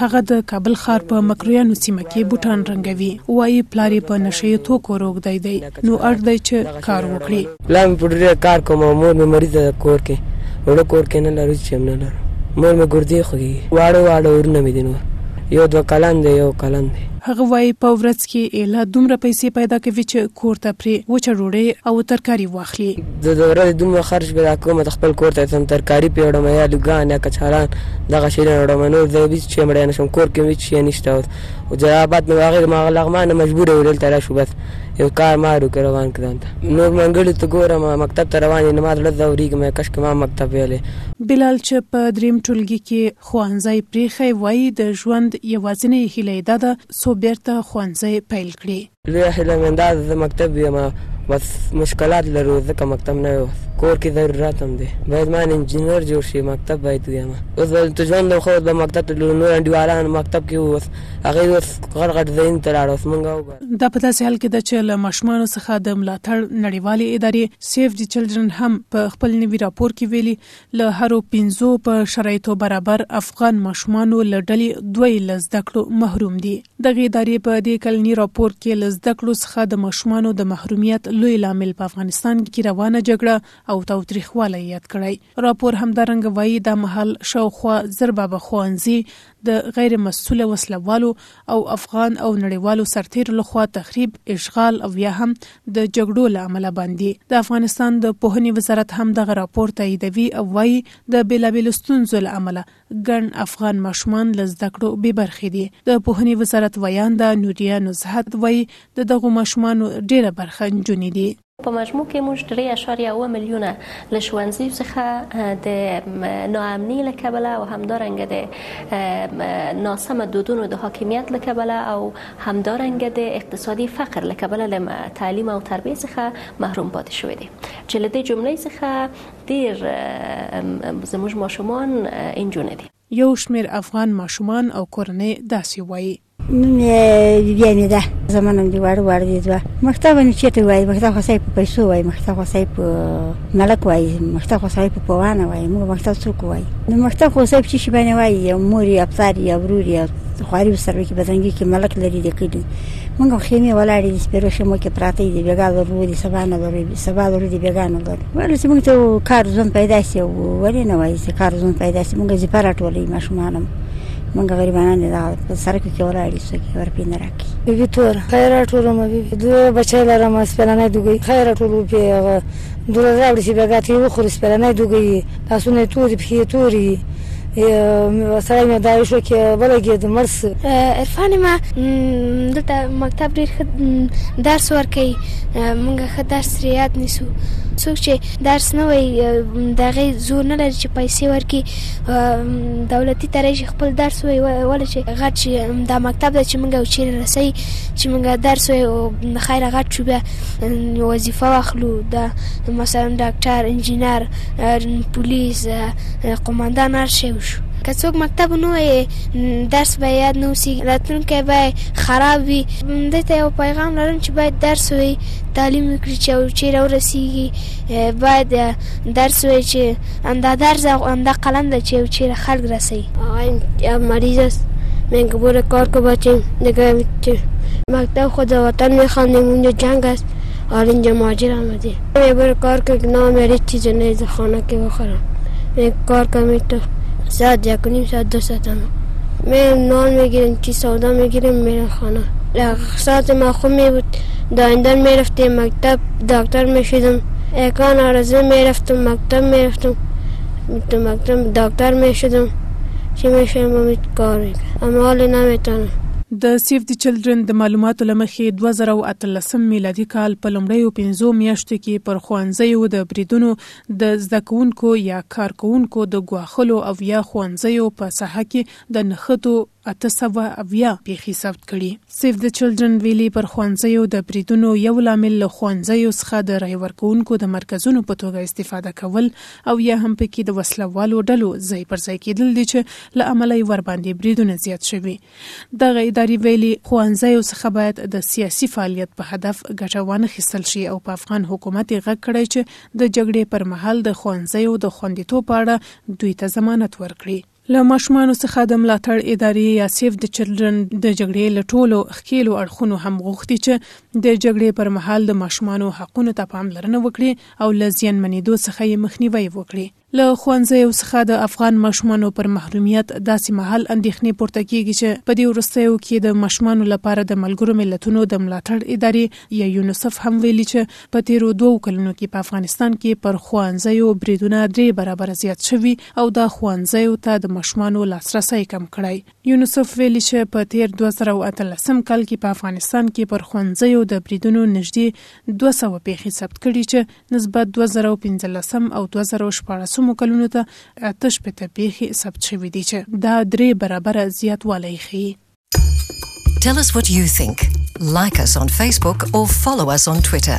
هغه د کابل ښار په مکرویانو سیمه کې بوټان رنګوي وایي پلار یې په نشه یې توکو روږدی دی نو اړ دی چې کار وکړي پلار مې په ډېر کار کوم او مور مې مریضه ده کور کې وړو کور کې نه لرو چې هم نه لرو مور مې ګردې خوږېږي واړه واړه ورونه مې دي نور یو دوه کلن دی یو کلن دی هغه وایي په ورځ کې ایله دومره پیسې پیدا کوي چې کور ته پرې وچه ډوډۍ او ترکاري واخلي اخلي. د د ورځې دومره خرچ پیدا کومه ته خپل کور ته یوسم ترکاري پرې وړمه یا لوګان یا کچالان دغه شیلن وړمه نور زه ویڅ شی مړه نشوم کور کې مې ویڅ شی نشته اوس اوس جلال اباد نه واغې د ماغه لغمان نه مجبور یو دلته راشو بس یو کار مار وکړي روان کړي ځان ته نور منګړي ته ګورمه مکتب ته روان یې نو ما زړه ځوریږي مه کشکې ما هم مکتب ویلی. بلال چې په دریم ټولګي کې ښوونځی پریښی وای د ژوند یوازینۍ هیله یې دا ده څو بیرته ښوونځی پیل کړي. لویه هیله مې دا ده زه مکتب یم بس مشکلات لرو ځکه مکتب نه یو کور کې ضرورت هم دی باید ما انجینر جوړ شي مکتب باید ویم اوس به ته ژوند هم ښه به مکتب ته نور انډیوالان مکتب کې اوس هغوی اوس غټ غټ ځایونو ته لاړه اوس موږ دا په داسې حال کې ده چې له ماشومانو څخه د ملاتړ نړیوالې ادارې سیف دي چلډرن هم په خپل نوي راپور کې ویلي له هرو پنځو په شرایطو برابر افغان ماشومانو له ډلې دوه یې له زده کړو محروم دي. دغې ادارې په دې کلني راپور کې له زده کړو څخه د ماشومانو د محرومیت لوی لامل په افغانستان کې روانه جګړه او تاوتریخوالی یاد کړی. راپور همدارنګه وايي، دا مهال شاوخوا زر بابا ښوونځي د غیر مسؤله وسله والو او افغان او نړیوالو سرتیرو له خوا تخریب، اشغال او یا هم د جګړو له امله باندي. د افغانستان د پوهنې وزارت هم دغه راپور تاییدوي او وایي، د بېلابېلو ستونزو له امله ګڼ افغان ماشومان له زده کړو بې برخې دي. د پوهنې وزارت ویانده نوریه نزهت وایي، د دغو ماشومانو ډېره برخه نجونې دي. په مجموع کې موږ درې اشاریه اوه میلیونه له ښوونځیو څخه د ناامني له کبله او همدارنګه د ناسم دودونو د حاکمیت له کبله او همدارنګه د اقتصادي فقر له کبله له تعلیم او تربیې څخه محروم پاتې شوې دي چې له دې جملې څخه ډیر زموږ ماشومان انجونې دي یو شمیر افغان ماشومان او کورنۍ داسې وایي نوم یې بیانې ده زما نوم دې واړه واړه دي دوه مختاب نو چېرته وایي مختاب خو صاحب په پیسو وایي مختاب خو صاحب په ملک وایي مختاب خو صاحب په پوانه وایي موږ مختاب څوک وایي نو مختاب خو صاحب چې شي باندې وایي یو مور یې ابطار یې ورور یې خواري سره کې بدرنګي کې ملک لري د کلي موږ خیمه ولاړې دي سپیرو خیمو کې پراته دي بیګا ورو دي سبا نه ورو دي سبا ورو دي بیګا نه ورو ولې چې موږ ته کار زون پیدا شي ولې نه وایي چې کار زون پیدا شي موږ زی پراټولې ماشومانم موږ غریبانان دي دا په سرکو کې ولاړ یو څوک یې ورپې نه راکوي بیبي تور خیر ټولومه بیبي دوه بچی لرم سپېلنی دوګۍ خیر ټول وپې هغه دوړه راوړي چې بیا ګاتې یې وخوري سپېلنی دوګۍ یې لاسونه یې تور دي پښې یې تورې یې سړی مې دا ایشو کې ولګېد مړ سو. عرفان ما دلته مکتب ډیر ښه درس ورکوي موږ ښه درس ترې یاد نیسو څوک چې درس نه وایي د هغې زور نه لري چې پیسې ورکړي دولتي ترې چې خپل درس وي ولې چې غټ شي دا مکتب دی چې موږ یو چیرې رسوي چې موږ درس وي او خیره غټ شو بیا وظیفه واخلو دا مثلا ډاکټر انجینر پولیس قوماندان هر شی وشو که څوک مکتب نه وای درس به یاد نه وسی راتلونکی به خراب وي دې ته یو پیغام لرم چې باید درس وي تعلیم وکړي چې چیرې ورسیږي باید درس وای چې همدا درس او همدا قلم ده چې چیرې خلک رسي آقای مریض است مجبور کار کو بچیم دیگه مکتب خود وطن میخوانیم اونجا جنگ است اور اینجا ماجر آمده مجبور کار که نه میری چیز نه خانه که بخورم می کار کمی تو ساعت یک نیم ساعت دو ساعت هم می نان میگیریم چی سودا میگیریم میرم خانه ساعت ما خوب می بود د ایندن می رفته مکتب دکتر می شدم اکان آرزه می رفتم مکتب می رفتم تو مکتب دکتر می شدم چی می شدم امید کار می کرد اما حال نمیتونم د سیف دی چلډرن د معلوماتو له مخې دوه زره او اتلسم میلادي کال په لومړیو پنځو میاشتو کې پر ښوونځیو د بریدونو، د زده کوونکو یا کارکوونکو د ګواښلو او یا ښوونځیو په ساحه کې د نښتو، اته سوه اویا پېښې ثبت کړي. سیف د چلډرن ویلي، پر ښوونځیو د بریدونو یو لامل له ښوونځیو څخه د رایې ورکوونکو د مرکزونو په توګه استفاده کول او یا هم په کې د وسله والو ډلو ځای پر ځای کېدل دي چې له امله یې ورباندې بریدونه زیات شوي. دغه ادارې ویلي، ښوونځیو څخه باید د سیاسي فعالیت په هدف ګټه وانخیستل شي او په افغان حکومت یې غږ کړی چې د جګړې پر مهال د ښوونځیو د خوندیتوب په اړه دوی ته ضمانت ورکړي. له ماشومانو څخه د ملاتړ ادارې یا سیف د چلډرن د جګړې له ټولو ښکیلو اړخونو هم غوښتي چې د جګړې پر مهال د ماشومانو حقونو ته پاملرنه وکړي او له زیانمنیدو څخه یې مخنیوی وکړي. له ښوونځیو څخه د افغان ماشومانو پر محرومیت داسې مهال اندېښنې پورته کېږي چې په دې وروستیو کې د ماشومانو لپاره د ملګرو ملتونو د ملاتړ ادارې یا یونسف هم ویلي چې په تېرو دوو کلونو کې په افغانستان کې پر ښوونځیو بریدونه درې برابره زیات شوي او دا ښوونځیو ته د ماشومانو لاسرسی کم کړی. یونسف ویلي چې په تېر دوه زره او اتلسم کال کې په افغانستان کې پر ښوونځیو د بریدونو نږدې دوه سوه پېښې ثبت کړي چې نسبت دوه زره او پنځلسم او دوه زره او شپاړسمو کلونو ته اته شپېته پېښې ثبت شوې دي چې دا درې برابره زیاتوالی ښيي. Tell us what you think. Like us on Facebook or follow us on Twitter.